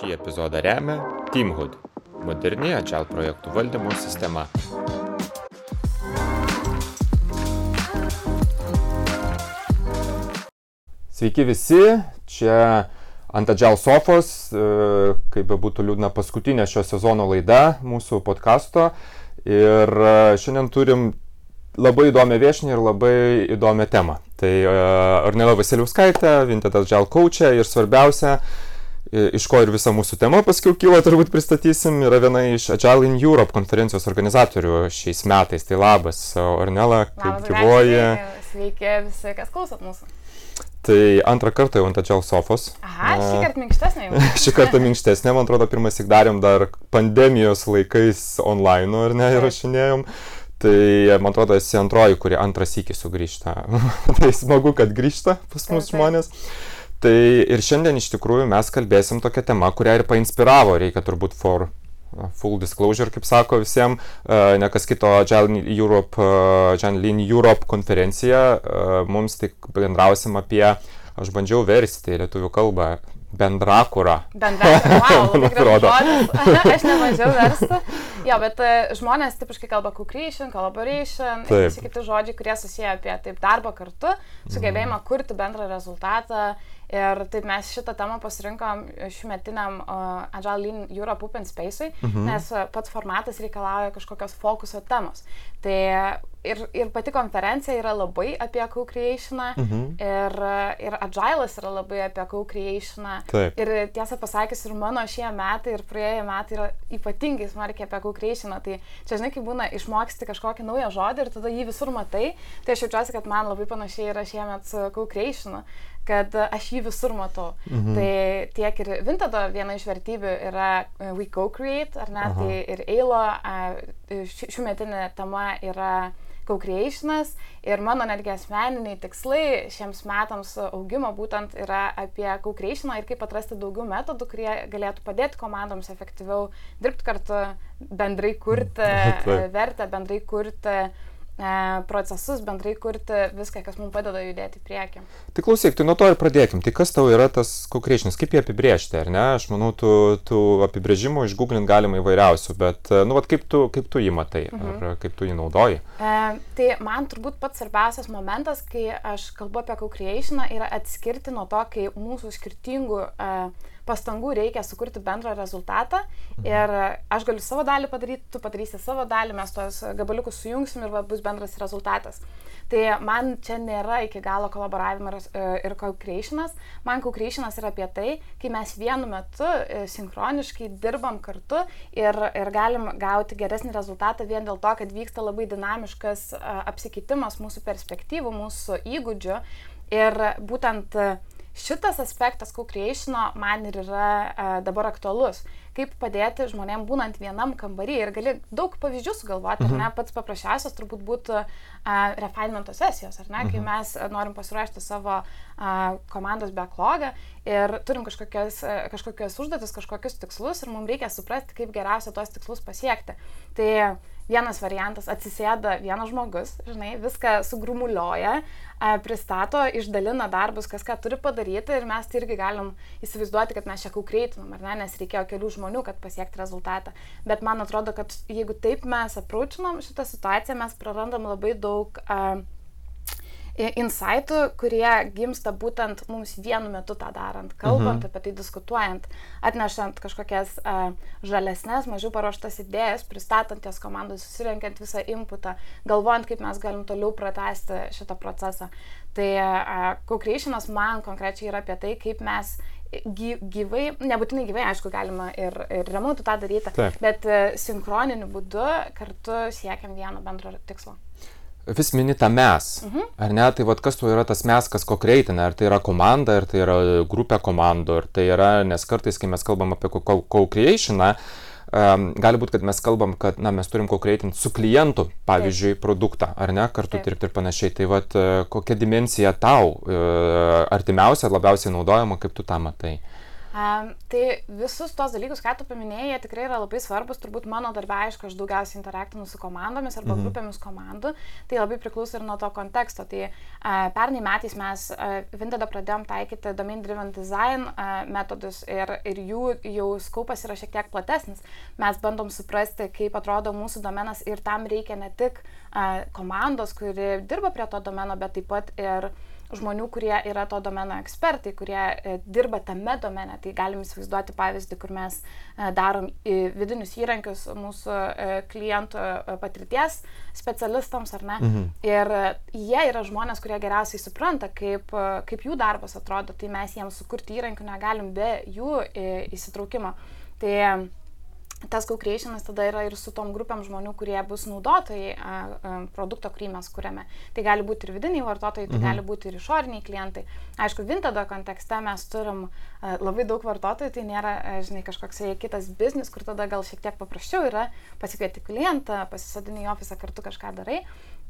Šį epizodą remia Teamhood - moderni Agile projektų valdymo sistema. Sveiki visi, čia ant Agile sofos, e, kaip bebūtų liūdna paskutinė šio sezono laida mūsų podkasto. Ir e, šiandien turim labai įdomią viešinį ir labai įdomią temą. Tai uh, Arnela Vasiliauskaitė, Vinted Agile coachė ir svarbiausia, iš ko ir visa mūsų tema paskui kilo, turbūt pristatysim, yra viena iš Agile in Europe konferencijos organizatorių šiais metais. Tai labas, Arnela, kaip gyvoji. Sveiki visi, kas klausot mūsų. Tai antrą kartą jau ant Agile sofos. Aha, šį kartą minkštesnė jau. šį kartą minkštesnė, man atrodo, pirmas tik darėm dar pandemijos laikais online, ar ne, įrašinėjom. Tai man atrodo, esi antroji, kuri antras iki sugrįžta. tai smagu, kad grįžta pas mus žmonės. Tai ir šiandien iš tikrųjų mes kalbėsim tokią temą, kurią ir painspiravo, reikia turbūt for full disclosure, kaip sako visiems, ne kas kito Agile Europe, Agile Lean Europe konferencija, mums tik bendrausim apie, aš bandžiau versti į lietuvių kalbą, bendrakūrą. Bendrakūrą, wow, man atrodo. aš nemažiau verstu. Jo, bet žmonės tipiškai kalba co-creation, collaboration, visi kiti žodžiai, kurie susiję apie taip darbą kartu, sugebėjimą mm. kurti bendrą rezultatą. Ir taip mes šitą temą pasirinkom šiumetiniam uh, Agile Lean Europe Open Space'ui, mhm. nes uh, pats formatas reikalauja kažkokios fokuso temos. Tai ir, ir pati konferencija yra labai apie co-creationą mhm. ir, ir Agile'as yra labai apie co-creationą. Ir tiesą pasakius, ir mano šie metai, ir praėję metai yra ypatingai smarkiai apie co-creationą. Tai čia žinai, kai būna išmoksti kažkokį naują žodį ir tada jį visur matai, tai aš jaučiuosi, kad man labai panašiai yra šiemet su co-creationu kad aš jį visur matau. Mhm. Tai tiek ir Vintedo viena iš vertybių yra uh, We Co-Create, ar ne, Aha. tai ir Eilo šių metinė tema yra co-creationas ir mano netgi asmeniniai tikslai šiems metams augimo būtent yra apie co-creationą ir kaip atrasti daugiau metodų, kurie galėtų padėti komandoms efektyviau dirbti kartu, bendrai kurti vertę, bendrai kurti E, procesus, bendrai kurti viską, kas mums padeda judėti į priekį. Tai klausyk, tai nuo to ir pradėkim. Tai kas tau yra tas konkrečinis, kaip jį apibriežti, ar ne? Aš manau, tų, tų apibrėžimų išgooglint galima įvairiausių, bet, e, nu, vat, kaip, tu, kaip tu jį matai, mhm. ar kaip tu jį naudoji? E, tai man turbūt pats svarbiausias momentas, kai aš kalbu apie co-creationą, yra atskirti nuo to, kai mūsų skirtingų e, pastangų reikia sukurti bendrą rezultatą mhm. ir aš galiu savo dalį padaryti, tu padarysi savo dalį, mes tos gabaliukus sujungsim ir va, bus bendras rezultatas. Tai man čia nėra iki galo kolaboravimas ir, ir co-creationas. Man co-creationas yra apie tai, kai mes vienu metu e, sinchroniškai dirbam kartu ir, ir galim gauti geresnį rezultatą vien dėl to, kad vyksta labai dinamiškas apsikeitimas mūsų perspektyvų, mūsų įgūdžių. Ir būtent uh, šitas aspektas co-creationo man ir yra uh, dabar aktualus. Kaip padėti žmonėm būnant vienam kambarį ir gali daug pavyzdžių sugalvoti, mhm. ar ne, pats paprasčiausias turbūt būtų uh, refinemento sesijos, ar ne, mhm. kai mes norim pasiruošti savo uh, komandos backlogą ir turim kažkokias, kažkokias užduotis, kažkokius tikslus ir mums reikia suprasti, kaip geriausia tos tikslus pasiekti. Tai vienas variantas atsisėda vienas žmogus, žinai, viską sugrumulioja, pristato, išdalina darbus, kas ką turi padaryti ir mes tai irgi galim įsivaizduoti, kad mes čia kaukreitinam, ar ne, nes reikėjo kelių žmonių, kad pasiekti rezultatą. Bet man atrodo, kad jeigu taip mes aprūčinam šitą situaciją, mes prarandam labai daug uh, insightų, kurie gimsta būtent mums vienu metu tą darant, kalbant mhm. apie tai, diskutuojant, atnešant kažkokias uh, žalesnės, mažiau paruoštas idėjas, pristatant jas komandai, susirenkiant visą inputą, galvojant, kaip mes galim toliau pratesti šitą procesą. Tai uh, co-creationas man konkrečiai yra apie tai, kaip mes gyvai, nebūtinai gyvai, aišku, galima ir, ir remontų tą daryti, Taip. bet uh, sinchroniniu būdu kartu siekiam vieno bendro tikslo vis mini tą mes, mhm. ar ne? Tai vad kas tu yra tas mes, kas ko kreitina, ar tai yra komanda, ar tai yra grupė komandų, ar tai yra, nes kartais, kai mes kalbam apie co-creationą, um, gali būti, kad mes kalbam, kad na, mes turim co-creating su klientu, pavyzdžiui, Taip. produktą, ar ne, kartu Taip. dirbti ir panašiai. Tai vad kokia dimensija tau uh, artimiausia, labiausiai naudojama, kaip tu tą matai? Um, tai visus tos dalykus, ką tu paminėjai, jie tikrai yra labai svarbus. Turbūt mano darbė, aišku, aš daugiausiai interaktinu su komandomis arba mhm. grupėmis komandų. Tai labai priklauso ir nuo to konteksto. Tai uh, pernai metais mes uh, Vintada pradėjom taikyti domain driven design uh, metodus ir, ir jų jau skaupas yra šiek tiek platesnis. Mes bandom suprasti, kaip atrodo mūsų domenas ir tam reikia ne tik uh, komandos, kuri dirba prie to domeno, bet taip pat ir uh, žmonių, kurie yra to domeno ekspertai, kurie e, dirba tame domene. Tai galim įsivaizduoti pavyzdį, kur mes e, darom vidinius įrankius mūsų e, klientų patirties specialistams, ar ne. Mhm. Ir jie yra žmonės, kurie geriausiai supranta, kaip, kaip jų darbas atrodo, tai mes jiems sukurti įrankių negalim be jų įsitraukimo. Tai tas co-creationas tada yra ir su tom grupėm žmonių, kurie bus naudotojai a, a, produkto, kurį mes kuriame. Tai gali būti ir vidiniai vartotojai, tai mhm. gali būti ir išoriniai klientai. Aišku, Vintada kontekste mes turim a, labai daug vartotojų, tai nėra, a, žinai, kažkoks kitas biznis, kur tada gal šiek tiek paprasčiau yra pasikvieti klientą, pasisadini į ofisą kartu kažką darai.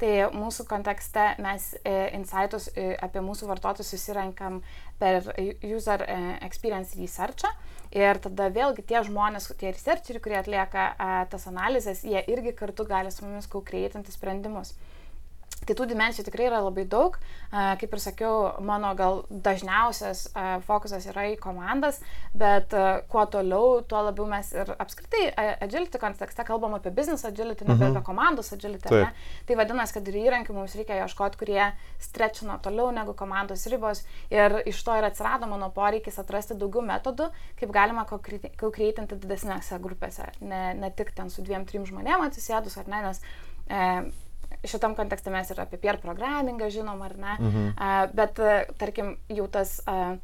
Tai mūsų kontekste mes e, insightus e, apie mūsų vartotojus susirenkam per user e, experience researchą. Ir tada vėlgi tie žmonės, tie researcheriai, kurie atlieka a, tas analizės, jie irgi kartu gali su mumis kaukreitinti sprendimus. Tai tų dimensijų tikrai yra labai daug. Kaip ir sakiau, mano gal dažniausias fokusas yra į komandas, bet kuo toliau, tuo labiau mes ir apskritai agility kontekste kalbam apie business agility, ne mhm. apie komandos agility. Ne? Tai vadinasi, kad ir įrankių mums reikia ieškoti, kurie strečino toliau negu komandos ribos. Ir iš to ir atsirado mano poreikis atrasti daugiau metodų, kaip galima kaukreitinti didesnėse grupėse. Ne, ne tik ten su dviem, trim žmonėm atsisėdus ar ne, nes e, šitam kontekste mes ir apie peer programmingą žinom, ar ne, mhm. uh, bet, uh, tarkim, jau tas uh,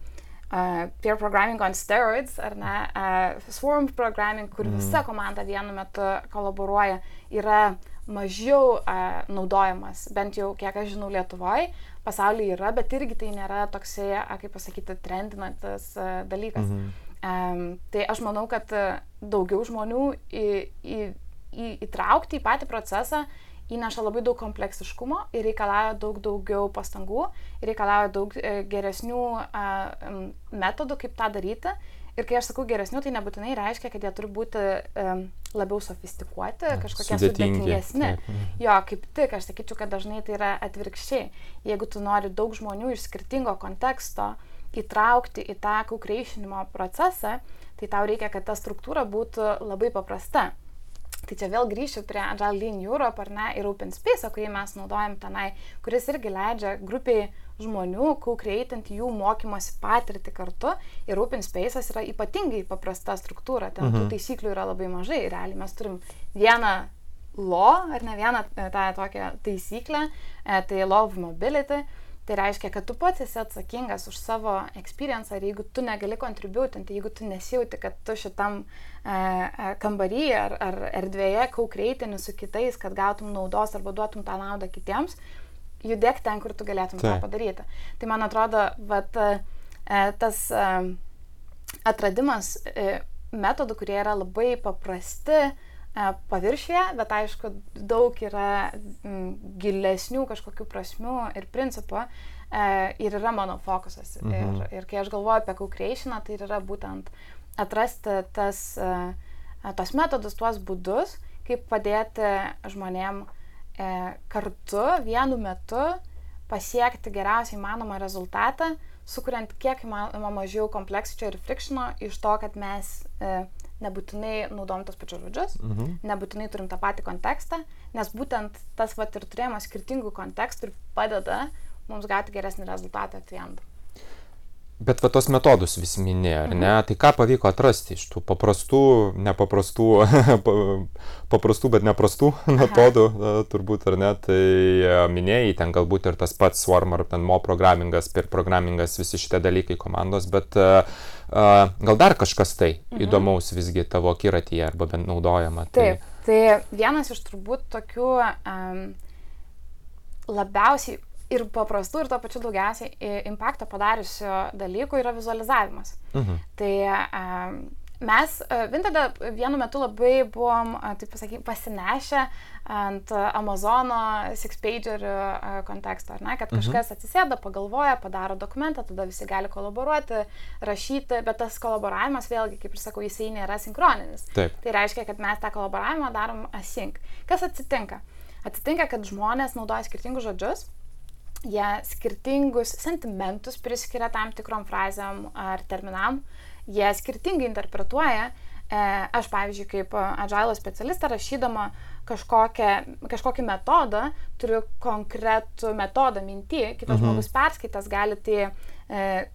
uh, peer programming on steroids, ar ne, uh, swarm programming, kur mhm. visa komanda vienu metu kolaboruoja, yra mažiau uh, naudojamas, bent jau kiek aš žinau Lietuvoje, pasaulyje yra, bet irgi tai nėra toksai, uh, kaip pasakyti, trendinantis uh, dalykas. Mhm. Um, tai aš manau, kad uh, daugiau žmonių į, į, į, įtraukti į patį procesą įneša labai daug kompleksiškumo ir reikalauja daug daugiau pastangų, reikalauja daug e, geresnių metodų, kaip tą daryti. Ir kai aš sakau geresnių, tai nebūtinai reiškia, kad jie turi būti um, labiau sofistikuoti, kažkokie sudėtingesni. Mhm. Jo, kaip tik, aš sakyčiau, kad dažnai tai yra atvirkščiai. Jeigu tu nori daug žmonių iš skirtingo konteksto įtraukti į tą kukreišinimo procesą, tai tau reikia, kad ta struktūra būtų labai paprasta. Tai čia vėl grįšiu prie Agile Lean Europe ar ne ir Open Space, kurį mes naudojam tenai, kuris irgi leidžia grupiai žmonių, kukreitinti jų mokymosi patirtį kartu. Ir Open Space'as yra ypatingai paprasta struktūra, ten mhm. tų taisyklių yra labai mažai. Realiai mes turim vieną law, ar ne vieną e, tą tokią taisyklę, e, tai law of mobility Tai reiškia, kad tu pats esi atsakingas už savo experience ir jeigu tu negali kontributinti, jeigu tu nesijauti, kad tu šitam e, e kambarį ar, ar erdvėje kaukreitini su kitais, kad gautum naudos arba duotum tą naudą kitiems, judėk ten, kur tu galėtum tai. tą padaryti. Tai man atrodo, vat, e, tas e, atradimas e, metodų, kurie yra labai paprasti, paviršyje, bet aišku, daug yra gilesnių kažkokių prasmių ir principų e, ir yra mano fokusas. Mhm. Ir, ir kai aš galvoju apie co-creationą, tai yra būtent atrasti tas, e, tos metodus, tuos būdus, kaip padėti žmonėm kartu, vienu metu pasiekti geriausiai įmanomą rezultatą, sukuriant kiek įmanoma mažiau kompleksičio ir frikšino iš to, kad mes nebūtinai naudojam tos pačius žodžius, mhm. nebūtinai turim tą patį kontekstą, nes būtent tas vat ir turėjimas skirtingų kontekstų ir padeda mums gauti geresnį rezultatą atvijant. Bet va tos metodus vis minėjo, ar ne? Mhm. Tai ką pavyko atrasti iš tų paprastų, nepaprastų, paprastų, bet neprastų metodų, turbūt, ar ne? Tai e, minėjai, ten galbūt ir tas pats Swarm ar ten Mo programingas, per programingas, visi šitie dalykai komandos, bet uh, gal dar kažkas tai mhm. įdomaus visgi tavo akiratyje arba bent naudojama. Tai... Taip, tai vienas iš turbūt tokių um, labiausiai ir paprastų, ir to pačiu daugiausiai impaktą padariusių dalykų yra vizualizavimas. Mhm. Tai um, mes Vintada vienu metu labai buvom, taip pasakyti, pasinešę ant Amazono six-pagerių konteksto, ar ne, kad mhm. kažkas atsisėda, pagalvoja, padaro dokumentą, tada visi gali kolaboruoti, rašyti, bet tas kolaboravimas vėlgi, kaip ir sakau, jisai nėra sinchroninis. Taip. Tai reiškia, kad mes tą kolaboravimą darom async. Kas atsitinka? Atsitinka, kad žmonės naudoja skirtingus žodžius, jie skirtingus sentimentus priskiria tam tikrom frazėm ar terminam, jie skirtingai interpretuoja. E, aš, pavyzdžiui, kaip agilo specialistė, rašydama kažkokią, kažkokį metodą, turiu konkretų metodą mintį, kitas mhm. žmogus perskaitęs gali tai e,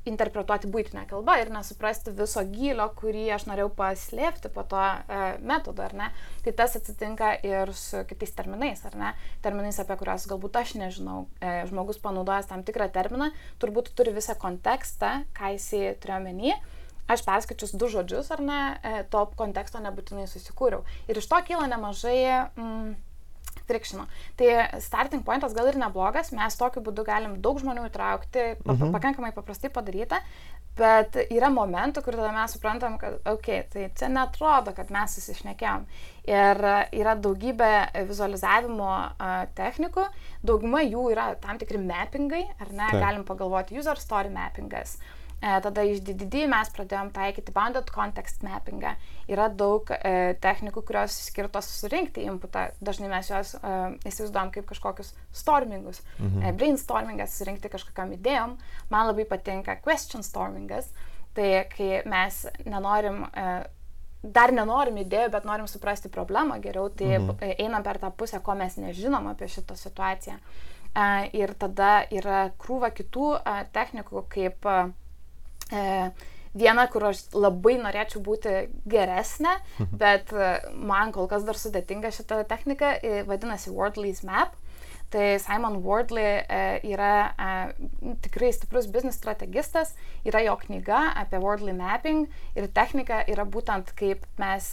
interpretuoti būtinę kalbą ir nesuprasti viso gylio, kurį aš norėjau paslėpti po to e, metodo, ar ne? Tai tas atsitinka ir su kitais terminais, ar ne? Terminais, apie kuriuos galbūt aš nežinau. E, žmogus panaudojęs tam tikrą terminą, turbūt turi visą kontekstą, ką jisai turėjo menį aš perskaičius du žodžius ar ne, e, to konteksto nebūtinai susikūriau. Ir iš to kyla nemažai mm, frikšino. Tai starting pointas gal ir neblogas, mes tokiu būdu galim daug žmonių įtraukti, mhm. pakankamai paprastai padaryta, bet yra momentų, kur tada mes suprantam, kad, okei, okay, tai čia netrodo, kad mes susišnekėjom. Ir yra daugybė vizualizavimo uh, technikų, dauguma jų yra tam tikri mappingai, ar ne, Taip. galim pagalvoti user story mappingas. Uh, tada iš DDD mes pradėjom taikyti bounded context mappingą. Yra daug e, technikų, kurios skirtos surinkti inputą. Dažnai mes juos e, įsivaizduom kaip kažkokius stormingus. Mhm. E, brainstormingas, surinkti kažkokiam idėjom. Man labai patinka question stormingas. Tai kai mes nenorim... E, dar nenorim idėjų, bet norim suprasti problemą geriau, tai mhm. E, einam per tą pusę, ko mes nežinom apie šitą situaciją. Uh, ir tada yra krūva kitų technikų, kaip E, viena, kur aš labai norėčiau būti geresnė, mhm. bet e, man kol kas dar sudėtinga šita technika, e, vadinasi Wordley's Map. Tai Simon Wardley yra tikrai stiprus biznis strategistas, yra jo knyga apie Wordley mapping ir technika yra būtent kaip mes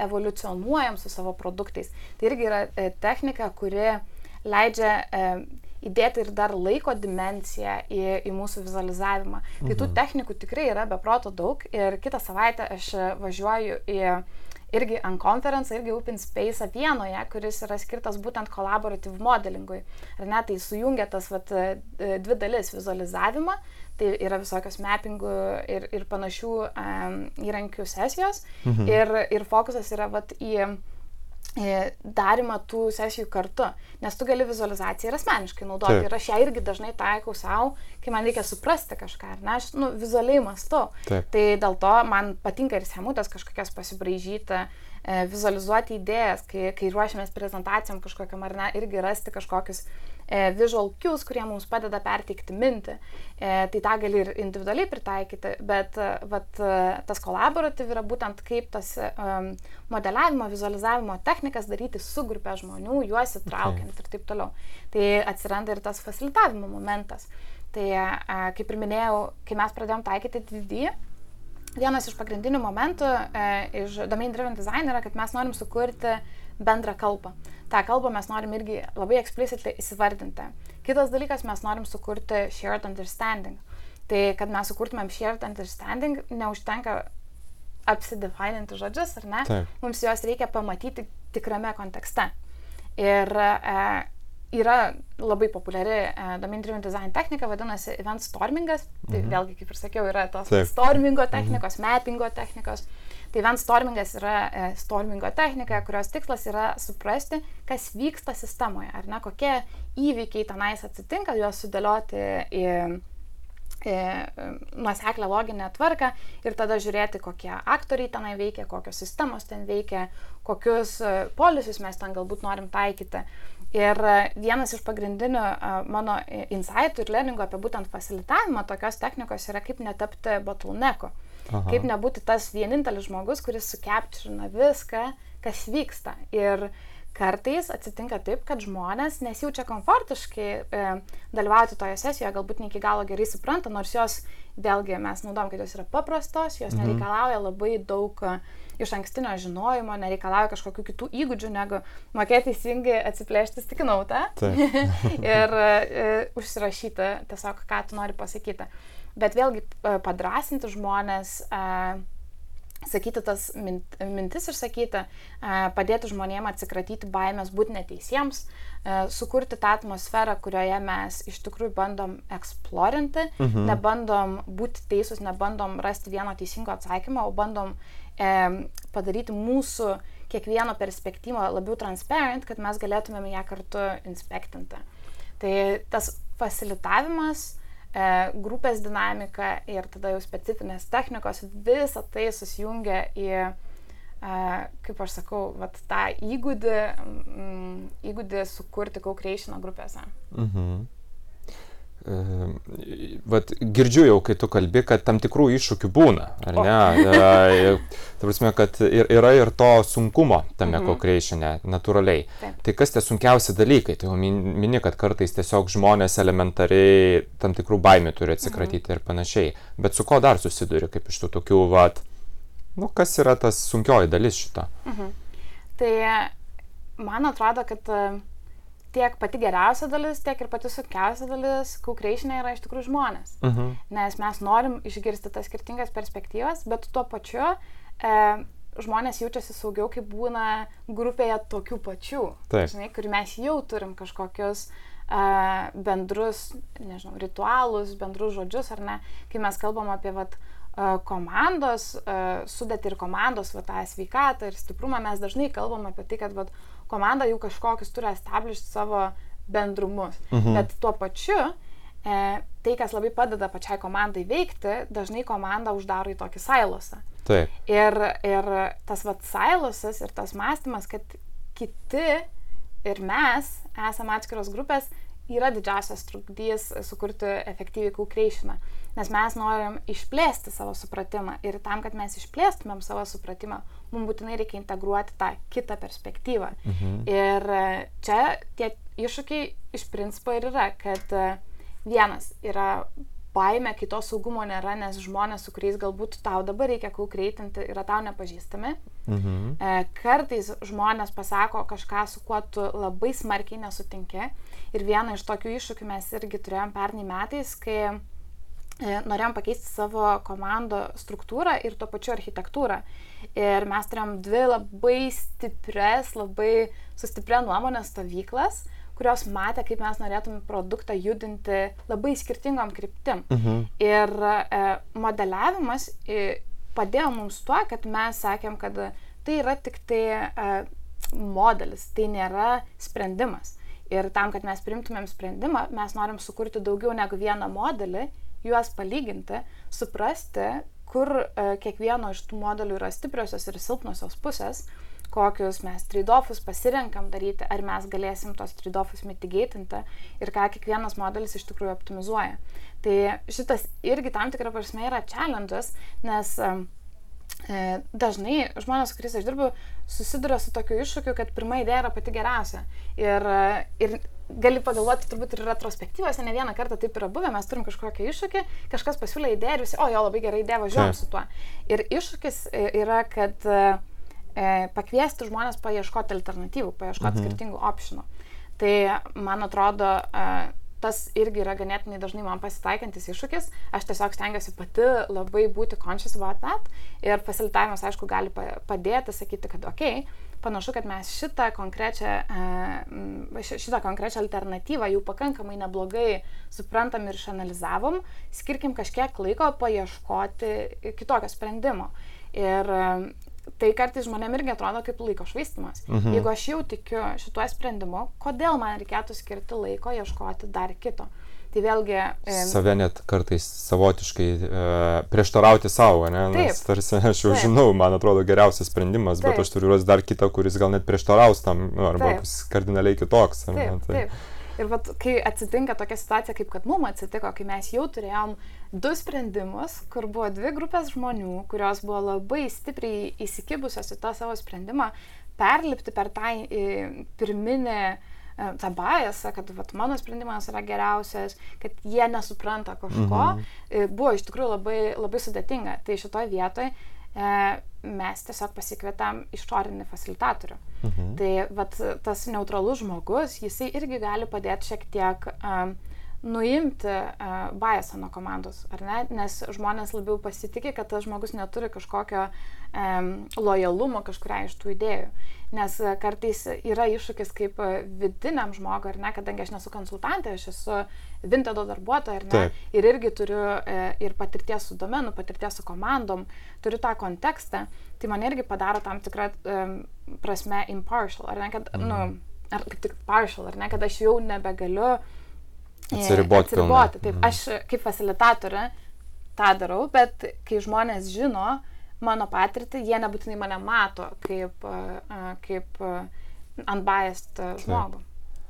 evoliucionuojam su savo produktais. Tai irgi yra technika, kuri leidžia įdėti ir dar laiko dimenciją į, į mūsų vizualizavimą. Mhm. Tai tų mhm. technikų tikrai yra beproto daug ir kitą savaitę aš važiuoju į irgi ant konferenciją, irgi Open Space Vienoje, kuris yra skirtas būtent kolaboratyv modelingui. Ar ne, tai sujungia tas vat, dvi dalis - vizualizavimą, tai yra visokios mappingų ir, ir panašių um, įrankių sesijos, mhm. ir, ir fokusas yra vat, į darimą tų sesijų kartu, nes tu gali vizualizaciją ir asmeniškai naudoti. Taip. Ir aš ją irgi dažnai taikau savo, kai man reikia suprasti kažką, ar ne, aš nu, vizualiai mastu. Taip. Tai dėl to man patinka ir semutės kažkokias pasibraižyti, e, vizualizuoti idėjas, kai, kai ruošiamės prezentacijom kažkokiam ar ne, irgi rasti kažkokius e, visual cues, kurie mums padeda perteikti mintį. E, tai tą gali ir individualiai pritaikyti, bet e, vat, e, tas kolaboratyv yra būtent kaip tas e, modeliavimo, vizualizavimo technikas daryti su grupė žmonių, juos įtraukiant okay. ir taip toliau. Tai atsiranda ir tas facilitavimo momentas. Tai e, kaip ir minėjau, kai mes pradėjom taikyti DD, vienas iš pagrindinių momentų e, iš Domain Driven Design yra, kad mes norim sukurti bendrą kalbą. Ta kalbą mes norim irgi labai explicitly įsivardinti. Kitas dalykas, mes norim sukurti shared understanding. Tai kad mes sukurtumėm shared understanding, neužtenka apsidefininti žodžius, ar ne? Taip. Mums juos reikia pamatyti tikrame kontekste. Ir e, yra labai populiari e, domain driven design technika, vadinasi event stormingas. Tai mhm. vėlgi, kaip ir sakiau, yra tos Taip. stormingo technikos, mhm. mappingo technikos. Tai event stormingas yra e, stormingo technika, kurios tikslas yra suprasti, kas vyksta sistemoje, ar ne, kokie įvykiai tenais atsitinka, juos sudėlioti į nuoseklę loginę tvarką ir tada žiūrėti, kokie aktoriai tenai veikia, kokios sistemos ten veikia, kokius e, polisius mes ten galbūt norim taikyti. Ir e, vienas iš pagrindinių mano insightų ir learningo apie būtent facilitavimą tokios technikos yra kaip netapti bottlenecku. Aha. Kaip nebūti tas vienintelis žmogus, kuris sukepčina viską, kas vyksta. Ir kartais atsitinka taip, kad žmonės nesijaučia komfortiškai e, dalyvauti toje sesijoje, galbūt ne iki galo gerai supranta, nors jos, vėlgi, mes naudom, kad jos yra paprastos, jos mhm. nereikalauja labai daug e, iš ankstinio žinojimo, nereikalauja kažkokių kitų įgūdžių, negu mokėti teisingai atsiplėšti stikinautą ir e, užsirašyti tiesiog, ką tu nori pasakyti bet vėlgi e, padrasinti žmonės, e, sakyti tas mint, mintis išsakyti, padėti žmonėms atsikratyti baimės būti neteisiems, sukurti tą atmosferą, kurioje mes iš tikrųjų bandom eksplorinti, mhm. nebandom būti teisūs, nebandom rasti vieno teisingo atsakymo, o bandom e, padaryti mūsų kiekvieno perspektyvą labiau transparent, kad mes galėtumėm ją kartu inspektinti. Tai tas facilitavimas, E, grupės dinamika ir tada jau specifinės technikos, visa tai susijungia į, e, kaip aš sakau, vat, tą įgūdį, įgūdį sukurti co-creation grupėse. Mhm. Vat girdžiu jau, kai tu kalbi, kad tam tikrų iššūkių būna, ar ne? E, ta prasme, kad ir, yra ir to sunkumo tame mhm. co-creatione, natūraliai. Taip. Tai kas tie sunkiausi dalykai? Tai jau mini, kad kartais tiesiog žmonės elementariai tam tikrų baimių turi atsikratyti mhm. ir panašiai. Bet su ko dar susiduri, kaip iš tų tokių, vat, nu, kas yra tas sunkioji dalis šito? Mhm. Tai man atrodo, kad uh, tiek pati geriausia dalis, tiek ir pati sunkiausia dalis kukreišinė yra iš tikrųjų žmonės. Uh mhm. -huh. Nes mes norim išgirsti tas skirtingas perspektyvas, bet tuo pačiu e, žmonės jaučiasi saugiau, kai būna grupėje tokių pačių. Taip. Žinai, kur mes jau turim kažkokius e, bendrus, nežinau, ritualus, bendrus žodžius, ar ne, kai mes kalbam apie vat, e, komandos, e, sudėti ir komandos, va, tą sveikatą ir stiprumą, mes dažnai kalbam apie tai, kad vat, komanda jau kažkokius turi establish savo bendrumus. Mhm. Bet tuo pačiu, e, tai, kas labai padeda pačiai komandai veikti, dažnai komanda uždaro į tokį sailosą. Taip. Ir, ir tas vat sailosas ir tas mąstymas, kad kiti ir mes esame atskiros grupės, yra didžiausias trukdys sukurti efektyviai co-creationą. Nes mes norim išplėsti savo supratimą ir tam, kad mes išplėstumėm savo supratimą, mums būtinai reikia integruoti tą kitą perspektyvą. Mhm. Ir čia tie iššūkiai iš principo ir yra, kad vienas yra baime, kai to saugumo nėra, nes žmonės, su kuriais galbūt tau dabar reikia kaukreitinti, yra tau nepažįstami. Mhm. E, kartais žmonės pasako kažką, su kuo tu labai smarkiai nesutinki. Ir vieną iš tokių iššūkių mes irgi turėjom pernai metais, kai e, norėjom pakeisti savo komando struktūrą ir tuo pačiu architektūrą. Ir mes turėjom dvi labai stipres, labai sustiprę nuomonės stovyklas kurios matė, kaip mes norėtume produktą judinti labai skirtingom kryptim. Mhm. Ir e, modeliavimas e, padėjo mums tuo, kad mes sakėm, kad tai yra tik tai e, modelis, tai nėra sprendimas. Ir tam, kad mes primtumėm sprendimą, mes norim sukurti daugiau negu vieną modelį, juos palyginti, suprasti, kur e, kiekvieno iš tų modelių yra stipriosios ir silpnosios pusės kokius mes trade-offus pasirenkam daryti, ar mes galėsim tos trade-offus mitigėtinti ir ką kiekvienas modelis iš tikrųjų optimizuoja. Tai šitas irgi tam tikrą prasme yra challenge'as, nes um, e, dažnai žmonės, su kuriais aš dirbu, susiduria su tokiu iššūkiu, kad pirma idėja yra pati geriausia. Ir, ir gali pagalvoti, turbūt ir retrospektyvose, ne vieną kartą taip yra buvę, mes turim kažkokią iššūkį, kažkas pasiūlė idėją ir visi, o jo, labai gerai idėja, važiuojam su tuo. Ir iššūkis e, yra, kad uh, e, pakviesti žmonės paieškoti alternatyvų, paieškoti mhm. skirtingų optionų. Tai man atrodo, e, tas irgi yra ganėtinai dažnai man pasitaikantis iššūkis. Aš tiesiog stengiuosi pati labai būti conscious about that. Ir facilitavimas, aišku, gali padėti sakyti, kad okei, okay, panašu, kad mes šitą konkrečią, e, šitą konkrečią alternatyvą jau pakankamai neblogai suprantam ir išanalizavom, skirkim kažkiek laiko paieškoti kitokio sprendimo. Ir tai kartais žmonėm irgi atrodo kaip laiko švaistimas. Mhm. Jeigu aš jau tikiu šituo sprendimu, kodėl man reikėtų skirti laiko ieškoti dar kito? Tai vėlgi. E... Save net kartais savotiškai e, prieštarauti savo, ne? Nes taip, tarsi aš jau taip. žinau, man atrodo geriausias sprendimas, taip. bet aš turiu rasti dar kitą, kuris gal net prieštaraus tam, nu, arba taip. kardinaliai kitoks. Taip, ne, tai... taip. Ir vat, kai atsitinka tokia situacija, kaip kad mums atsitiko, kai mes jau turėjom du sprendimus, kur buvo dvi grupės žmonių, kurios buvo labai stipriai įsikibusios į tą savo sprendimą, perlipti per tą pirminį e, tą bajasą, kad vat, mano sprendimas yra geriausias, kad jie nesupranta kažko, mhm. buvo iš tikrųjų labai, labai sudėtinga. Tai šitoje vietoje e, mes tiesiog pasikvietam išorinį facilitatorių. Mhm. Tai vat, tas neutralus žmogus, jisai irgi gali padėti šiek tiek um, nuimti uh, biasą nuo komandos, ar ne? Nes žmonės labiau pasitikė, kad tas žmogus neturi kažkokio um, lojalumo kažkuria iš tų idėjų. Nes uh, kartais yra iššūkis kaip uh, vidiniam žmogui, ar ne, kadangi aš nesu konsultantė, aš esu Vintedo darbuotoja, ar ne? Taip. Ir irgi turiu uh, ir patirties su domenu, patirties su komandom, turiu tą kontekstą, tai man irgi padaro tam tikrą um, prasme impartial, ar ne, kad, mm. nu, ar kaip tik partial, ar ne, kad aš jau nebegaliu Atsiriboti. Atsiriboti. Taip, mhm. aš kaip facilitatorė tą darau, bet kai žmonės žino mano patirtį, jie nebūtinai mane mato kaip, kaip unbiased žmogų.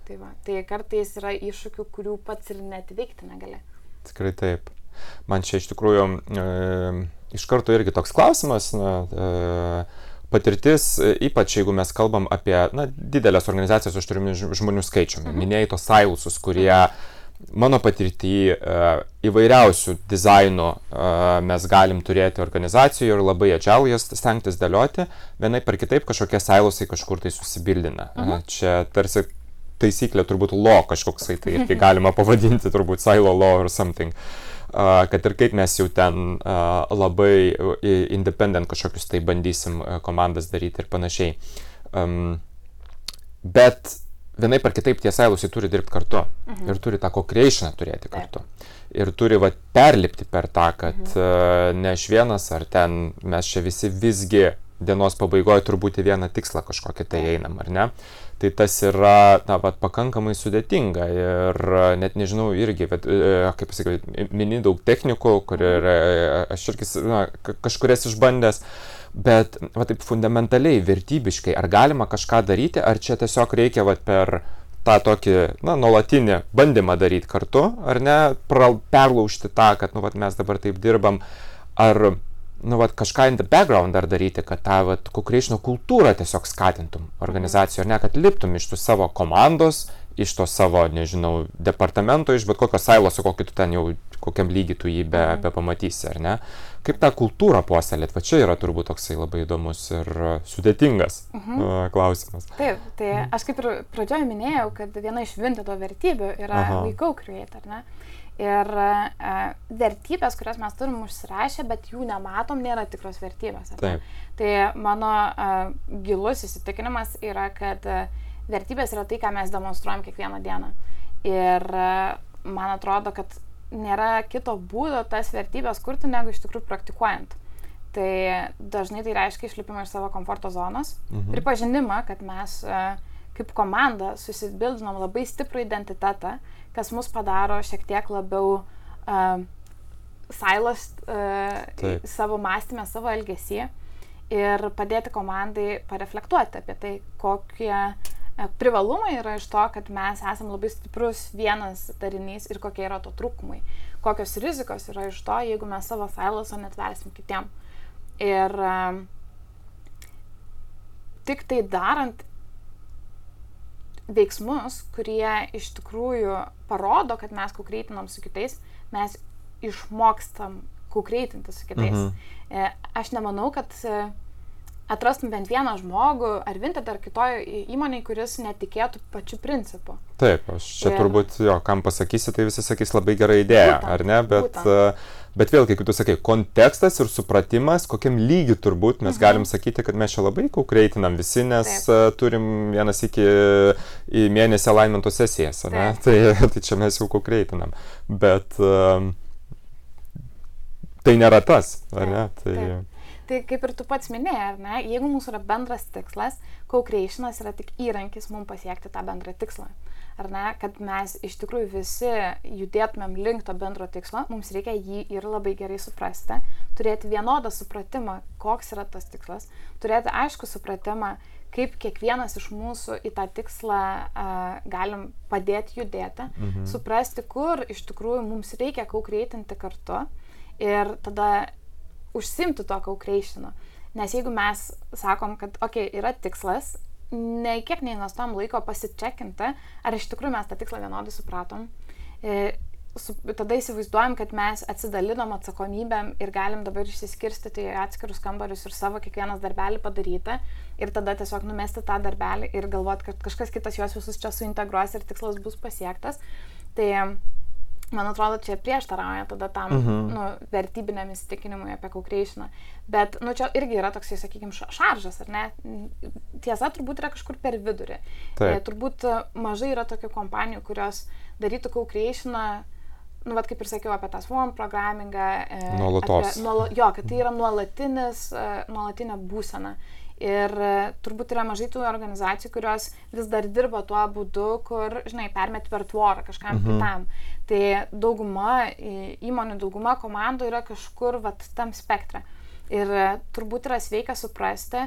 Tai, va, tai kartais yra iššūkių, kurių pats ir net veikti negali. Tikrai taip. Man čia iš tikrųjų e, iš karto irgi toks klausimas. Na, e, patirtis, ypač jeigu mes kalbam apie na, didelės organizacijas, aš turiu žmonių skaičių, mhm. minėjai tos silusus, kurie mhm mano patirtį e, įvairiausių dizainų e, mes galim turėti organizacijų ir labai agile jas stengtis dėlioti, vienai per kitaip kažkokie silusai kažkur tai susibildina. Uh -huh. Čia tarsi taisyklė turbūt law kažkoksai, tai irgi galima pavadinti turbūt silo law or something. Uh, kad ir kaip mes jau ten labai independent kažkokius tai bandysim komandas daryti ir panašiai. Bet vienaip ar kitaip tie silusai turi dirbti kartu mhm. ir turi tą co-creationą turėti kartu. Taip. Ir turi va, perlipti per tą, kad mhm. uh, ne aš vienas ar ten mes čia visi visgi dienos pabaigoje turbūt į vieną tikslą kažkokį tai einam, ar ne? Tai tas yra, na, vat, pakankamai sudėtinga ir net nežinau irgi, bet, e, kaip pasakyti, mini daug technikų, kur mhm. ir aš irgi, na, kažkurias išbandęs. Uh, bet va taip fundamentaliai, vertybiškai, ar galima kažką daryti, ar čia tiesiog reikia va per tą tokį, na, nuolatinį bandymą daryti kartu, ar ne, perlaužti tą, kad, nu, va, mes dabar taip dirbam, ar, nu, va, kažką in the background dar daryti, kad tą, va, kukreišino kultūrą tiesiog skatintum organizacijoje, ar ne, kad liptum iš tų savo komandos, iš to savo, nežinau, departamento, iš bet kokio sailoso, kokį tu ten jau, kokiam lygiai tu jį be, mhm. be pamatysi, ar ne? Kaip tą kultūrą puoselėt, va čia yra turbūt toksai labai įdomus ir sudėtingas mhm. klausimas. Taip, tai mhm. aš kaip ir pradžioje minėjau, kad viena iš Vintedo vertybių yra Aha. co-create, ar ne? Ir uh, vertybės, kurias mes turim užsirašę, bet jų nematom, nėra tikros vertybės. Tai mano uh, gilus įsitikinimas yra, kad uh, vertybės yra tai, ką mes demonstruojam kiekvieną dieną. Ir uh, man atrodo, kad nėra kito būdo tas vertybės kurti, negu iš tikrųjų praktikuojant. Tai dažnai tai reiškia išlipimą iš savo komforto zonos, mhm. pripažinimą, kad mes e, kaip komanda susibildinom labai stiprų identitetą, kas mus padaro šiek tiek labiau uh, silos uh, savo mąstymę, savo elgesį ir padėti komandai pareflektuoti apie tai, kokie E, privalumai yra iš to, kad mes esame labai stiprus vienas darinys ir kokie yra to trūkumai. Kokios rizikos yra iš to, jeigu mes savo siloso netversim kitiem. Ir um, tik tai darant veiksmus, kurie iš tikrųjų parodo, kad mes kukreitinam su kitais, mes išmokstam kukreitinti su kitais. Mhm. Aš nemanau, kad atrastum bent vieną žmogų ar Vinted ar kitoje įmonėje, kuris netikėtų pačiu principu. Taip, aš čia ir... turbūt, jo, kam pasakysi, tai visi sakys labai gera idėja, būtent, ar ne, bet, būtent. E, bet vėlgi, kaip tu sakai, kontekstas ir supratimas, kokiam lygiu turbūt mes mhm. galim sakyti, kad mes čia labai kaukreitinam visi, nes Taip. E, turim vienas iki į mėnesį alignmento sesijas, ar ne, tai, tai čia mes jau kaukreitinam, bet um, tai nėra tas, ar ne? Tai, Taip. Tai kaip ir tu pats minėjai, ar ne, jeigu mūsų yra bendras tikslas, co-creationas yra tik įrankis mums pasiekti tą bendrą tikslą. Ar ne, kad mes iš tikrųjų visi judėtumėm link to bendro tikslo, mums reikia jį ir labai gerai suprasti, turėti vienodą supratimą, koks yra tas tikslas, turėti aišku supratimą, kaip kiekvienas iš mūsų į tą tikslą uh, galim padėti judėti, mhm. suprasti, kur iš tikrųjų mums reikia kaukreitinti kartu ir tada užsimti to kaukreišinu. Nes jeigu mes sakom, kad, okei, okay, yra tikslas, ne kiek neinvestuom laiko pasičekinti, ar iš tikrųjų mes tą tikslą vienodai supratom. E, su, tada įsivaizduojam, kad mes atsidalinom atsakomybėm ir galim dabar išsiskirstyti į atskirus kambarius ir savo kiekvienas darbelį padaryti ir tada tiesiog numesti tą darbelį ir galvoti, kad kažkas kitas juos visus čia suintegruos ir tikslas bus pasiektas. Tai man atrodo, čia prieštarauja tada tam Mhm. nu, vertybiniam įsitikinimui apie kaukreišiną. Bet, nu, čia irgi yra toksai, sakykime, šaržas, ar ne? Tiesa, turbūt yra kažkur per vidurį. Taip. E, Turbūt e, mažai yra tokių kompanijų, kurios darytų kaukreišiną, nu, vad kaip ir sakiau, apie tą swarm programmingą. e, Nuolatos. apie- Nuola, jo, kad tai yra nuolatinis, e, nuolatinė būsena. Ir e, turbūt yra mažai tų organizacijų, kurios vis dar dirba tuo būdu, kur, žinai, permet per tvorą kažkam mhm. kitam. Tai dauguma įmonių, dauguma komandų yra kažkur vat, tam spektre. Ir e, turbūt yra sveika suprasti,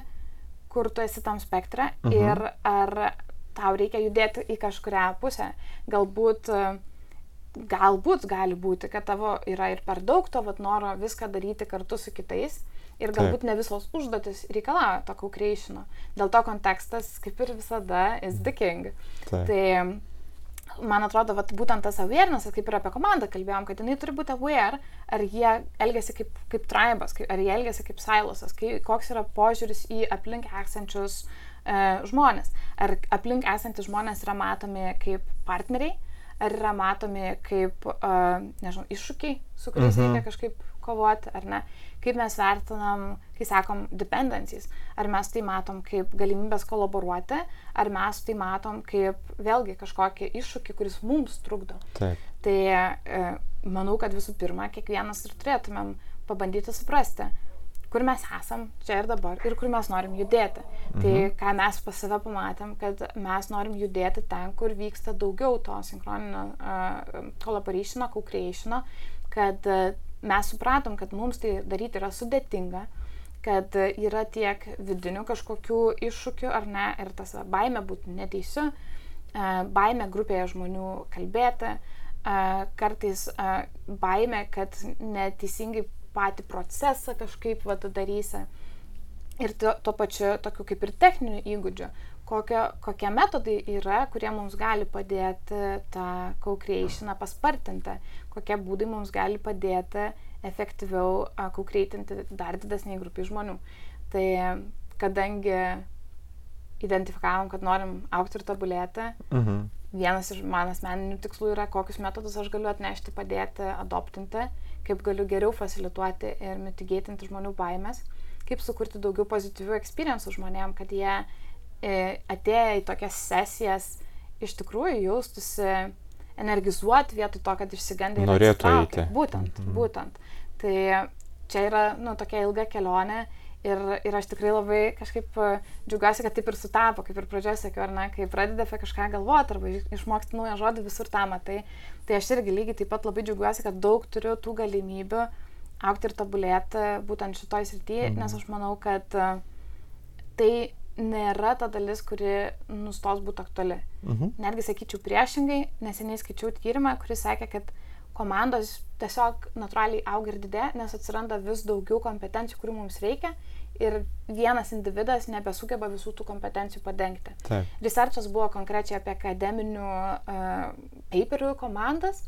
kur tu esi tam spektre mhm. ir ar tau reikia judėti į kažkurią pusę. Galbūt, e, galbūt gali būti, kad tavo yra ir per daug to vat, noro viską daryti kartu su kitais. Ir galbūt ne visos užduotis reikalauja to kaukreišino. Dėl to kontekstas, kaip ir visada, is the king. Taip. Tai man atrodo, vat, būtent tas awareness, kaip ir apie komandą kalbėjom, kad jinai turi būti aware, ar jie elgesi kaip, kaip tribas, kaip, ar jie elgesi kaip silosas, kai, koks yra požiūris į aplink esančius e, žmonės. Ar aplink esantys žmonės yra matomi kaip partneriai, ar yra matomi kaip, uh, nežinau, iššūkiai, su kuriais Mhm. reikia kažkaip kovoti, ar ne. Kaip mes vertinam, kai sakom dependencies, ar mes tai matom kaip galimybės kolaboruoti, ar mes tai matom kaip vėlgi kažkokį iššūkį, kuris mums trukdo. Taip. Tai e, manau, kad visų pirma, kiekvienas ir turėtumėm pabandyti suprasti, kur mes esam čia ir dabar ir kur mes norim judėti. Mhm. Tai ką mes pas save pamatėm, kad mes norim judėti ten, kur vyksta daugiau to sinchroninio uh, collaborationo, co-creationo, kad uh, mes supratom, kad mums tai daryti yra sudėtinga kad uh, yra tiek vidinių kažkokių iššūkių ar ne, ir tas va, baime būti neteisiu, uh, baime grupėje žmonių kalbėti, uh, kartais uh, baime, kad neteisingai patį procesą kažkaip vat, darysi. Ir tuo, tuo pačiu tokiu kaip ir techniniu įgūdžiu, kokio, kokie metodai yra, kurie mums gali padėti tą co-creationą paspartinti, kokie būdai mums gali padėti efektyviau co-creatinti dar didesniai grupiai žmonių. Tai kadangi identifikavom, kad norim aukti ir tobulėti, Mhm. vienas iš mano asmeninių tikslų yra, kokius metodus aš galiu atnešti, padėti, adoptinti, kaip galiu geriau facilituoti ir mitigėtinti žmonių baimės, kaip sukurti daugiau pozityvių experience'ų žmonėm, kad jie e, atėję į tokias sesijas iš tikrųjų jaustųsi energizuoti vietoj to, kad išsigandę ir Norėtų eiti. Būtent, Mhm. būtent. Tai čia yra, nu, tokia ilga kelionė ir, ir aš tikrai labai kažkaip e, džiaugiuosi, kad taip ir sutapo, kaip ir pradžioje sakiau, ar ne, kai pradedi apie kažką galvoti arba iš- išmoksti naują žodį visur tą matai, tai aš irgi lygiai taip pat labai džiaugiuosi, kad daug turiu tų galimybių aukti ir tobulėti būtent šitoj srityje, Mhm. nes aš manau, kad e, tai nėra ta dalis, kuri nustos būti aktuali. Mhm. Netgi sakyčiau priešingai, neseniai skaičiau tyrimą, kuris sakė, kad komandos tiesiog natūraliai auga ir didėja, nes atsiranda vis daugiau kompetencijų, kurių mums reikia ir vienas individas nebesugeba visų tų kompetencijų padengti. Taip. Researchas buvo konkrečiai apie akademinių uh, paperių komandas,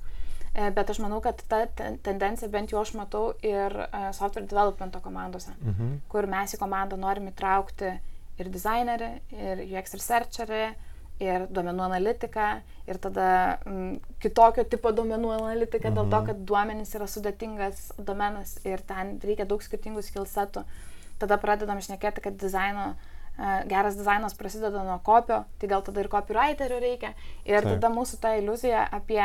e, bet aš manau, kad ta ten- tendencija bent jau aš matau ir uh, software developmento komandose Mhm. kur mes į komandą norim įtraukti ir dizainerį, ir UX researcherį, ir duomenų analitiką, ir tada mm, kitokio tipo duomenų analitiką, dėl to, Mhm. kad duomenys yra sudėtingas domenas ir ten reikia daug skirtingų skillsetų. Tada pradedam šnekėti, kad dizaino, e, geras dizainas prasideda nuo kopio, tai gal tada ir copywriterio reikia. Ir Taip. tada mūsų ta iliuzija apie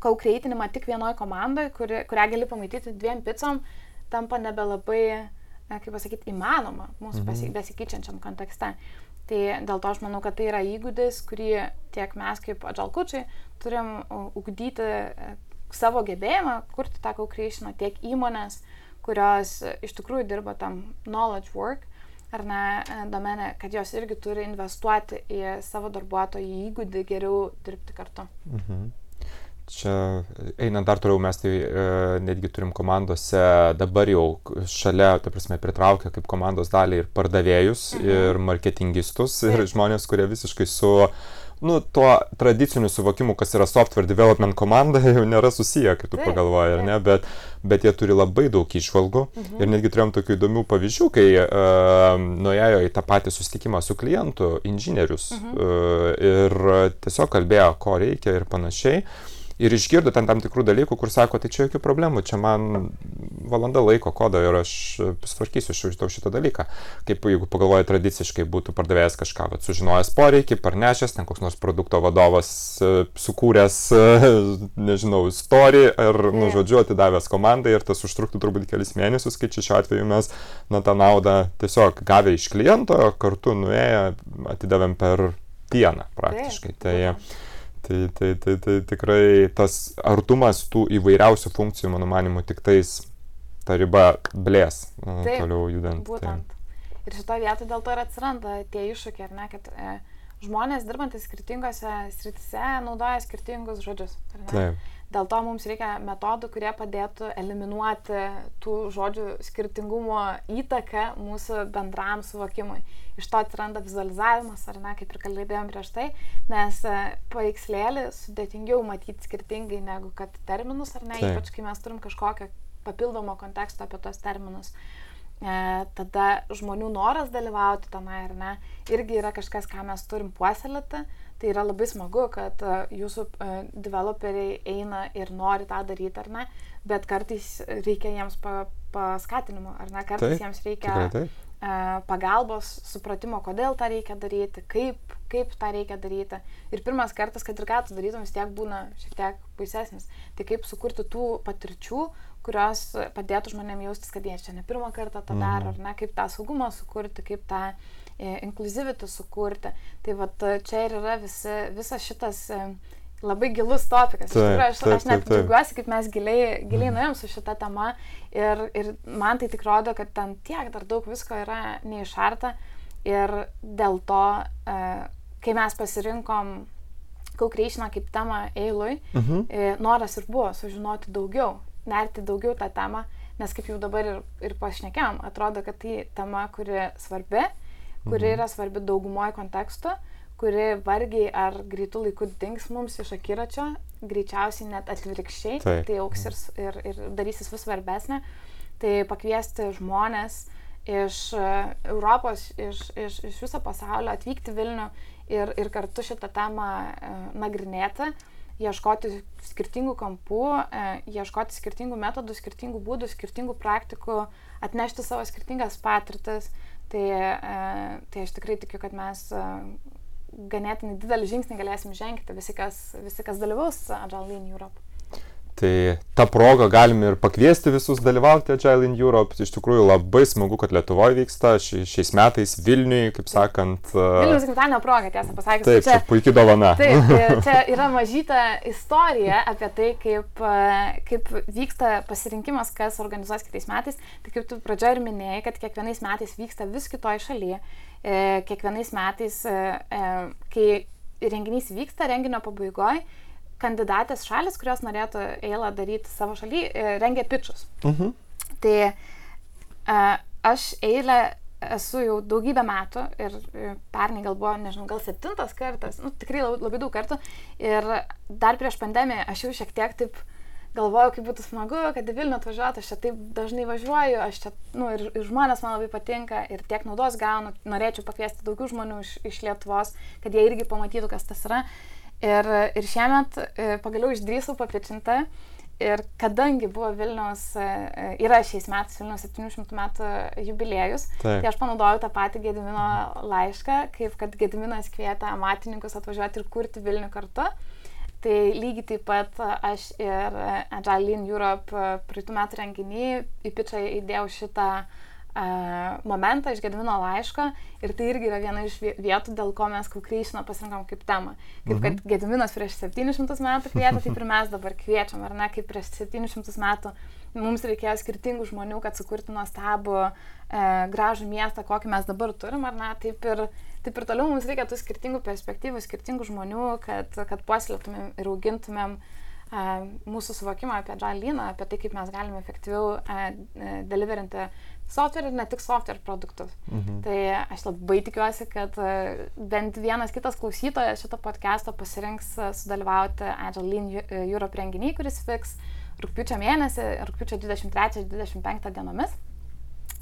kaukreitinimą tik vienoje komandoje, kuri, kurią gali pamatyti dviem pizzom, tampa nebelabai, e, kaip pasakyti, įmanoma mūsų Mhm. mhm. besikeičiančiam kontekste. Tai dėl to aš manau, kad tai yra įgūdis, kurį tiek mes kaip adžalkučiai turim ugdyti e, savo gebėjimą kurti tą kaukreišiną, tiek įmonės, kurios iš tikrųjų dirba tam knowledge work ar ne e, domene, kad jos irgi turi investuoti į savo darbuotojų įgūdį geriau dirbti kartu. Mhm. Čia einant dar toliau mes tai e, netgi turim komandose dabar jau šalia, ta prasme, pritraukia kaip komandos dalį ir pardavėjus, Mhm. ir marketingistus, ir Taip. žmonės, kurie visiškai su, nu, tuo tradiciniu suvokimu, kas yra software development komanda, jau nėra susiję, kai tu pagalvoji, ar ne, bet, bet jie turi labai daug išvalgų. Mhm. Ir netgi turėjom tokių įdomių pavyzdžių, kai uh, nuėjo į tą patį susitikimą su klientu inžinierius Mhm. uh, ir tiesiog kalbėjo, ko reikia ir panašiai. Ir išgirdo ten tam tikrų dalykų, kur sako, tai čia jokių problemų, čia man valanda laiko kodo ir aš sutvarkysiu šitą, šitą dalyką. Kaip jeigu pagalvoju tradiciškai būtų pardavėjęs kažką, bet sužinojęs poreikį, parnešęs, ten koks nors produkto vadovas e, sukūręs, e, nežinau, story ar, nu, žodžiu, atidavęs komandai ir tas užtruktų turbūt kelias mėnesius, kai čia šiuo atveju mes, na, tą naudą tiesiog gavę iš kliento, kartu nuėję, atidavėm per dieną praktiškai. Tai, tai Tai, tai, tai, tai tikrai tas artumas tų įvairiausių funkcijų, mano manimu, tik tais ta riba blės Taip, toliau judant. Tai. Būtent. Tai. Ir šitoje vietoje dėl to ir atsiranda tie iššūkiai, ar ne, kad e, žmonės dirbantys skirtingose sritise naudoja skirtingus žodžius. Taip. Dėl to mums reikia metodų, kurie padėtų eliminuoti tų žodžių skirtingumo įtaką mūsų bendram suvokimui. Iš to atsiranda vizualizavimas, ar ne, kaip ir kalbėjom prieš tai, nes e, paveikslėlį sudėtingiau matyti skirtingai negu kad terminus, ar ne, Taip. ypač kai mes turim kažkokio papildomo konteksto apie tos terminus. E, tada žmonių noras dalyvauti tenai, ar ne, irgi yra kažkas, ką mes turim puoselėti Tai yra labai smagu, kad uh, jūsų uh, developeriai eina ir nori tą daryti, ar ne, bet kartais reikia jiems pa, paskatinimo, ar ne, kartais taip, jiems reikia tikrai, taip. Uh, pagalbos, supratimo, kodėl tą reikia daryti, kaip, kaip tą reikia daryti. Ir pirmas kartas, kad ir ką tu darytum, vis tiek būna šiek tiek baisesnis. Tai kaip sukurti tų patirčių, kurios padėtų žmonėm jaustis, kad jie čia ne pirmą kartą tą daro, mhm. ar ne, kaip tą saugumą sukurti, kaip tą uh, E, inclusivity sukurti. Tai vat, čia ir yra visi, visas šitas e, labai gilus topikas. Taip, tikrųjų, aš, taip, aš net džiaugiuosi, kaip mes giliai, giliai mhm. nuėjom su šita tema ir, ir man tai tik rodo, kad ten tiek dar daug visko yra neišarta ir dėl to, e, kai mes pasirinkom Co-Creationą kaip temą eilui, mhm. noras ir buvo sužinoti daugiau, nerti daugiau tą temą, nes kaip jau dabar ir, ir pašnekėm, atrodo, kad tai tema, kuri svarbi, kuri mhm. yra svarbi daugumoje konteksto, kuri vargiai ar greitų laikų dings mums iš akiračio, greičiausiai net atvirkščiai, Taip. tai auks ir, ir, ir darysis vis svarbesnė. Tai pakviesti žmonės iš e, Europos, iš, iš, iš viso pasaulio atvykti Vilnių ir, ir kartu šitą temą e, nagrinėti, ieškoti skirtingų kampų, e, ieškoti skirtingų metodų, skirtingų būdų, skirtingų praktikų, atnešti savo skirtingas patirtis Tai, e, tai aš tikrai tikiu, kad mes e, ganėtinai didelį žingsnį galėsim žengti visi, kas, visi, kas dalyvaus Agile Lean Europe. Tai tą progą galime ir pakviesti visus dalyvauti Agile in Europe. Iš tikrųjų labai smagu, kad Lietuvoje vyksta ši, šiais metais Vilniui, kaip sakant. Vilnius gimtadienio proga, tiesą pasakius. Taip, čia, čia puikiai dovana. Taip, tai čia yra mažyta istorija apie tai, kaip, kaip vyksta pasirinkimas, kas organizuos kitais metais. Tai kaip tu pradžioje ir minėjai, kad kiekvienais metais vyksta vis kitoje šalyje. Kiekvienais metais, kai renginys vyksta, renginio pabaigoje kandidatės šalis, kurios norėtų eilą daryti savo šaly, e, rengia pitčius. Uh mhm. Tai uh, aš eilę esu jau daugybę metų ir pernai gal buvo, nežinau, gal septintas kartas, nu, tikrai labai, labai daug kartų. Ir dar prieš pandemiją aš jau šiek tiek taip galvojau, kaip būtų smagu, kad į Vilnių atvažiuotų, aš čia taip dažnai važiuoju, aš čia, nu, ir, ir žmonės man labai patinka, ir tiek naudos gaunu, norėčiau pakviesti daugiau žmonių iš, iš Lietuvos, kad jie irgi pamatytų, kas tas yra. Ir, ir šiemet e, pagaliau išdrįsau papečinti. Ir kadangi buvo Vilnius, e, yra šiais metais Vilnius 700 metų jubiliejus, Taip. tai aš panaudojau tą patį Gedimino laišką, kaip kad Gediminas kvietė amatininkus atvažiuoti ir kurti Vilnių kartu. Tai lygiai taip pat aš ir Agile Lean Europe praeitų metų renginį į pičą įdėjau šitą uh, momentą iš Gedvino laiško ir tai irgi yra viena iš vietų, dėl ko mes Kaukryšiną pasirinkom kaip temą. Kaip mhm. kad Gedvinas prieš 700 metų kvietė, taip ir mes dabar kviečiam, ar ne, kaip prieš 700 metų mums reikėjo skirtingų žmonių, kad sukurti nuostabų, e, gražų miestą, kokį mes dabar turim, ar ne, taip ir, taip ir toliau mums reikia tų skirtingų perspektyvų, skirtingų žmonių, kad, kad puoselėtumėm ir augintumėm e, mūsų suvokimą apie džalyną, apie tai, kaip mes galime efektyviau e, e deliverinti software ir ne tik software produktus. Mhm. Tai aš labai tikiuosi, kad e, bent vienas kitas klausytojas šito podcast'o pasirinks e, sudalyvauti Agile Lean Europe renginį, kuris vyks rūpiučio mėnesį, rūpiučio 23-25 dienomis.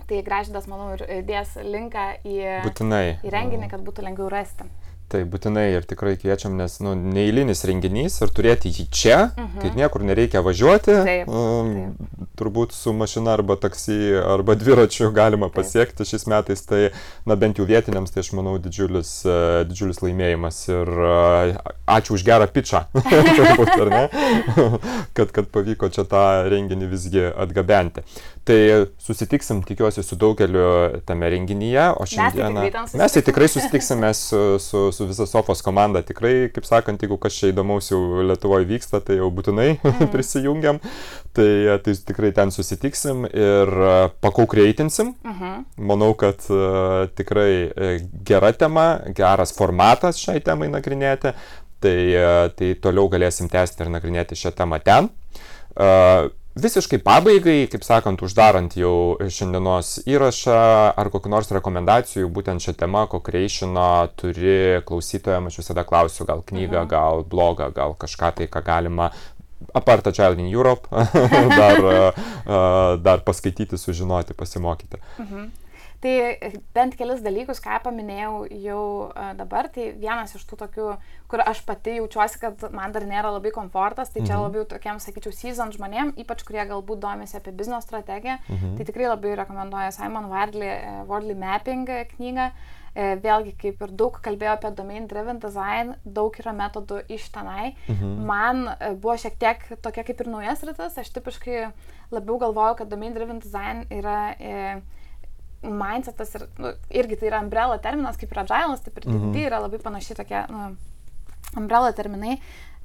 Tai gražydas, manau, ir dės linką į, Būtinai. į renginį, kad būtų lengviau rasti. Tai būtinai ir tikrai kviečiam, nes nu, neįlinis renginys ir turėti jį čia, mhm. kai niekur nereikia važiuoti, taip, um, taip. turbūt su mašina arba taksi arba dviračiu galima taip. pasiekti šiais metais, tai na bent jau vietiniams, tai aš manau didžiulis, uh, didžiulis laimėjimas ir uh, ačiū už gerą pičą, turbūt, ar ne, kad, kad pavyko čia tą renginį visgi atgabenti. Tai susitiksim, tikiuosi, su daugeliu tame renginyje, o šiandieną Mes tai mes tai tikrai susitiksime su, su, su visa Sofos komanda. Tikrai, kaip sakant, jeigu kas čia įdomaus jau Lietuvoje vyksta, tai jau būtinai mm. prisijungiam. Tai, tai tikrai ten susitiksim ir pakaukreitinsim. Mm -hmm. Manau, kad uh, tikrai e, gera tema, geras formatas šiai temai nagrinėti. Tai, tai toliau galėsim tęsti ir nagrinėti šią temą ten. Uh, Visiškai pabaigai, kaip sakant, uždarant jau šiandienos įrašą, ar kokiu nors rekomendacijų būtent šią temą, co-creationo turi klausytojams, aš visada klausiu, gal knygą, mhm. gal blogą, gal kažką tai, ką galima apart Agile in Europe, dar, dar paskaityti, sužinoti, pasimokyti. Mhm. Tai bent kelis dalykus, ką paminėjau jau dabar, tai vienas iš tų tokių, kur aš pati jaučiuosi, kad man dar nėra labai komfortas, tai čia mhm. labiau tokiem, sakyčiau, season žmonėm, ypač kurie galbūt domisi apie biznes strategiją, mhm. tai tikrai labai rekomenduoju Simon Wardley, e, Wardley Mapping knygą. E, vėlgi, kaip ir daug kalbėjau apie domain driven design, daug yra metodų iš tenai. Mhm. Man e, buvo šiek tiek tokia kaip ir naujas rytas, aš tipiškai labiau galvoju, kad domain driven design yra... E, mindsetas ir nu, irgi tai yra umbrella terminas, kaip ir agilas, taip ir mhm. tai yra labai panašiai tokie nu, umbrella terminai.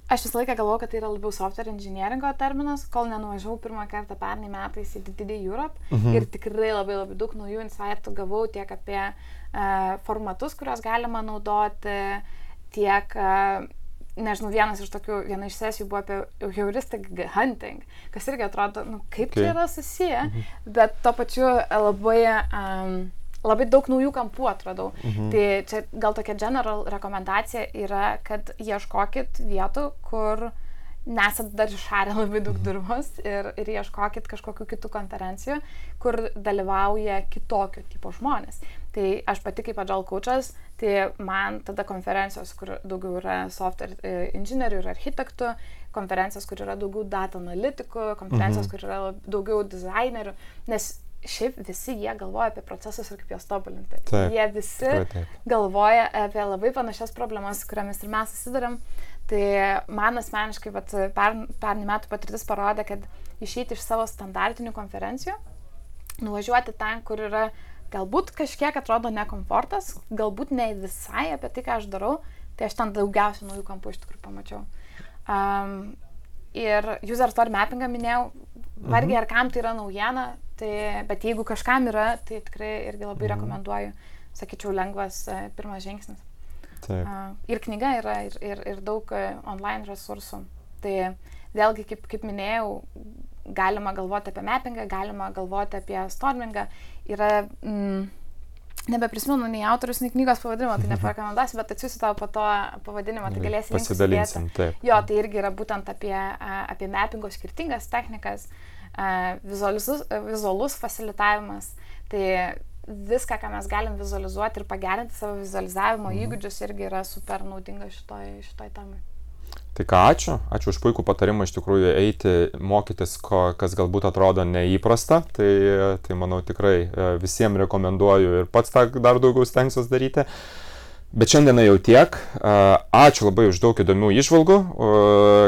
Aš visą laiką galvoju, kad tai yra labiau software engineeringo terminas, kol nenuvažiavau pirmą kartą pernai metais į DD Europe mhm. ir tikrai labai labai daug naujų insightų gavau tiek apie uh, formatus, kuriuos galima naudoti, tiek uh, nežinau, vienas iš tokių, viena iš sesijų buvo apie heuristic hunting, kas irgi atrodo, nu, kaip okay. tai yra susiję, mhm. bet to pačiu labai, um, labai daug naujų kampų atradau. Mhm. Tai čia gal tokia general rekomendacija yra, kad ieškokit vietų, kur nesat dar išarę labai daug mhm. dirbos ir, ir ieškokit kažkokiu kitų konferencijų, kur dalyvauja kitokio tipo žmonės. Tai aš pati kaip agile coachas, tai man tada konferencijos, kur daugiau yra software e, inžinierių ir architektų, konferencijos, kur yra daugiau data analitikų, konferencijos, mhm. kur yra daugiau dizainerių, nes šiaip visi jie galvoja apie procesus ir kaip juos tobulinti. Taip, jie visi taip, taip. galvoja apie labai panašias problemas, kuriamis ir mes susidurėm. Tai man asmeniškai pernai per metų patirtis parodė, kad išeiti iš savo standartinių konferencijų, nuvažiuoti ten, kur yra galbūt kažkiek atrodo nekomfortas, galbūt ne visai apie tai, ką aš darau, tai aš ten daugiausiai naujų kampų iš tikrųjų pamačiau. Um, ir user story mappingą minėjau, vargiai mhm. ar kam tai yra naujiena, tai, bet jeigu kažkam yra, tai tikrai irgi labai mhm. rekomenduoju, sakyčiau, lengvas uh, pirmas žingsnis. Taip. Uh, ir knyga yra, ir, ir, ir daug uh, online resursų. Tai vėlgi, kaip, kaip minėjau, galima galvoti apie mappingą, galima galvoti apie stormingą yra... Mm, Nebeprisimenu nei autorius, nei knygos pavadinimo, tai neparekomenduosiu, bet atsiųsiu tau po to pavadinimą, tai galėsi pasidalinti. Jo, tai irgi yra būtent apie, apie mappingo skirtingas technikas, vizualus, vizualus facilitavimas. Tai viską, ką mes galim vizualizuoti ir pagerinti savo vizualizavimo mhm. įgūdžius, irgi yra super naudinga šitoj, šitoj temai. Tai ką, ačiū. Ačiū už puikų patarimą iš tikrųjų eiti, mokytis, ko, kas galbūt atrodo neįprasta. Tai, tai manau tikrai e, visiems rekomenduoju ir pats tą dar daugiau stengsiuos daryti. Bet šiandieną jau tiek. E, ačiū labai už daug įdomių išvalgų.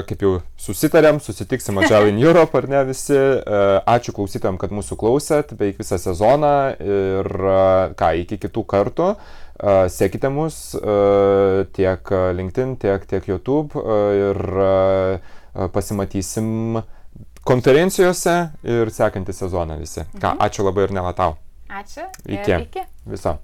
Kaip jau susitarėm, susitiksim Agile in Europe, ar ne visi. E, ačiū klausytojams, kad mūsų klausėt beveik visą sezoną. Ir ką, iki kitų kartų. Sekite mus tiek LinkedIn, tiek, tiek YouTube ir pasimatysim konferencijose ir sekantį sezoną visi. Ką, mhm. ačiū labai ir nelatau. Ačiū. Iki. Iki. Viso.